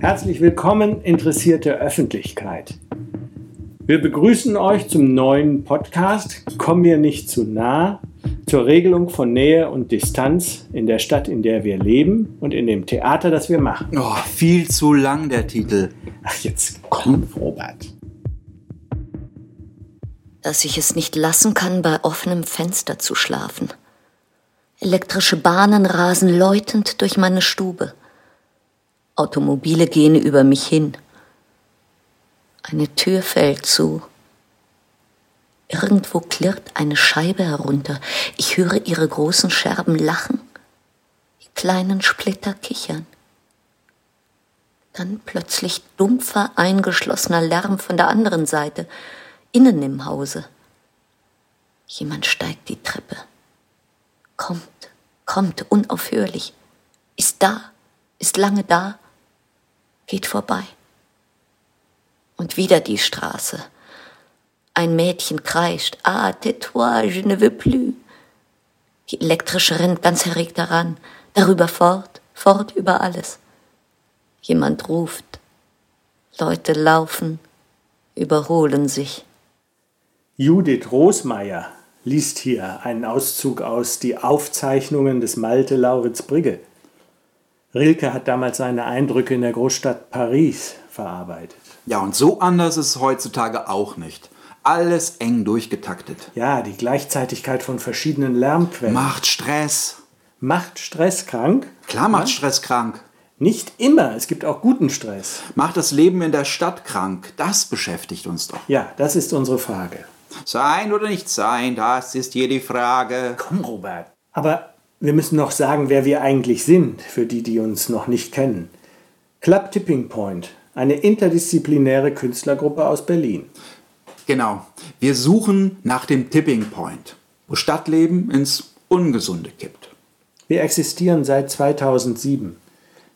Herzlich willkommen, interessierte Öffentlichkeit. Wir begrüßen euch zum neuen Podcast Komm mir nicht zu nah zur Regelung von Nähe und Distanz in der Stadt, in der wir leben und in dem Theater, das wir machen. Oh, viel zu lang der Titel. Ach, jetzt komm, Robert. Dass ich es nicht lassen kann, bei offenem Fenster zu schlafen. Elektrische Bahnen rasen läutend durch meine Stube. Automobile gehen über mich hin. Eine Tür fällt zu. Irgendwo klirrt eine Scheibe herunter. Ich höre ihre großen Scherben lachen, die kleinen Splitter kichern. Dann plötzlich dumpfer, eingeschlossener Lärm von der anderen Seite, innen im Hause. Jemand steigt die Treppe. Kommt, kommt unaufhörlich, ist da, ist lange da geht vorbei. Und wieder die Straße. Ein Mädchen kreischt, ah, tais-toi, je ne veux plus. Die elektrische rennt ganz erregt daran, darüber fort, fort über alles. Jemand ruft, Leute laufen, überholen sich. Judith Rosmeier liest hier einen Auszug aus Die Aufzeichnungen des Malte Lauritz Brigge. Rilke hat damals seine Eindrücke in der Großstadt Paris verarbeitet. Ja, und so anders ist es heutzutage auch nicht. Alles eng durchgetaktet. Ja, die Gleichzeitigkeit von verschiedenen Lärmquellen. Macht Stress. Macht Stress krank? Klar macht ja? Stress krank. Nicht immer, es gibt auch guten Stress. Macht das Leben in der Stadt krank? Das beschäftigt uns doch. Ja, das ist unsere Frage. Sein oder nicht sein, das ist hier die Frage. Komm, Robert. Aber wir müssen noch sagen, wer wir eigentlich sind, für die, die uns noch nicht kennen. Club Tipping Point, eine interdisziplinäre Künstlergruppe aus Berlin. Genau. Wir suchen nach dem Tipping Point, wo Stadtleben ins Ungesunde kippt. Wir existieren seit 2007.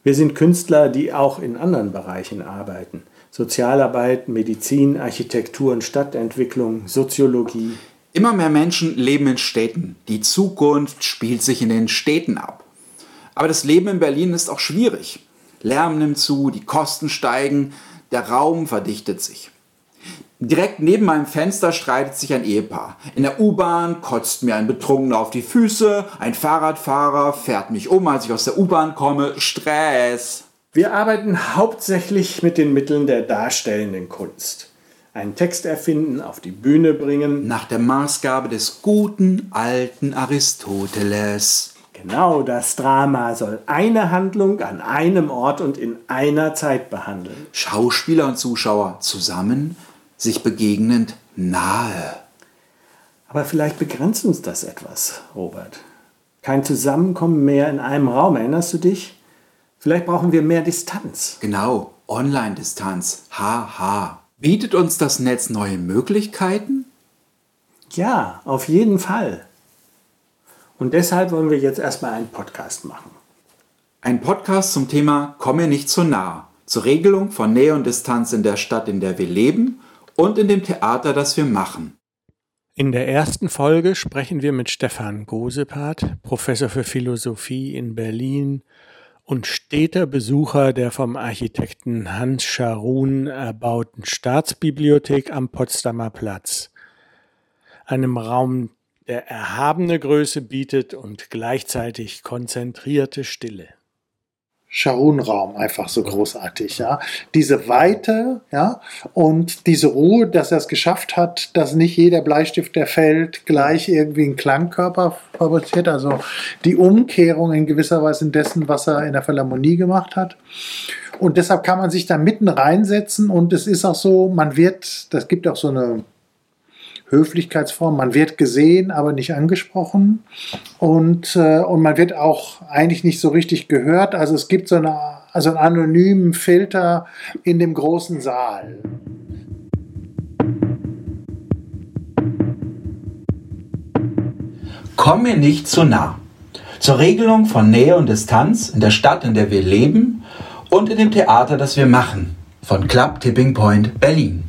Wir sind Künstler, die auch in anderen Bereichen arbeiten. Sozialarbeit, Medizin, Architektur und Stadtentwicklung, Soziologie. Immer mehr Menschen leben in Städten. Die Zukunft spielt sich in den Städten ab. Aber das Leben in Berlin ist auch schwierig. Lärm nimmt zu, die Kosten steigen, der Raum verdichtet sich. Direkt neben meinem Fenster streitet sich ein Ehepaar. In der U-Bahn kotzt mir ein Betrunkener auf die Füße, ein Fahrradfahrer fährt mich um, als ich aus der U-Bahn komme. Stress. Wir arbeiten hauptsächlich mit den Mitteln der darstellenden Kunst einen Text erfinden, auf die Bühne bringen. Nach der Maßgabe des guten alten Aristoteles. Genau, das Drama soll eine Handlung an einem Ort und in einer Zeit behandeln. Schauspieler und Zuschauer zusammen, sich begegnend nahe. Aber vielleicht begrenzt uns das etwas, Robert. Kein Zusammenkommen mehr in einem Raum, erinnerst du dich? Vielleicht brauchen wir mehr Distanz. Genau, Online-Distanz. Haha. Bietet uns das Netz neue Möglichkeiten? Ja, auf jeden Fall. Und deshalb wollen wir jetzt erstmal einen Podcast machen. Ein Podcast zum Thema Komme nicht zu nah, zur Regelung von Nähe und Distanz in der Stadt, in der wir leben und in dem Theater, das wir machen. In der ersten Folge sprechen wir mit Stefan Gosepart, Professor für Philosophie in Berlin und steter Besucher der vom Architekten Hans Scharun erbauten Staatsbibliothek am Potsdamer Platz, einem Raum, der erhabene Größe bietet und gleichzeitig konzentrierte Stille. Scharun-Raum einfach so großartig, ja. Diese Weite, ja, und diese Ruhe, dass er es geschafft hat, dass nicht jeder Bleistift, der fällt, gleich irgendwie einen Klangkörper fabriziert, also die Umkehrung in gewisser Weise dessen, was er in der Philharmonie gemacht hat. Und deshalb kann man sich da mitten reinsetzen und es ist auch so, man wird, das gibt auch so eine Höflichkeitsform. Man wird gesehen, aber nicht angesprochen. Und, äh, und man wird auch eigentlich nicht so richtig gehört. Also es gibt so eine, also einen anonymen Filter in dem großen Saal. Komm mir nicht zu nah. Zur Regelung von Nähe und Distanz in der Stadt, in der wir leben und in dem Theater, das wir machen. Von Club Tipping Point Berlin.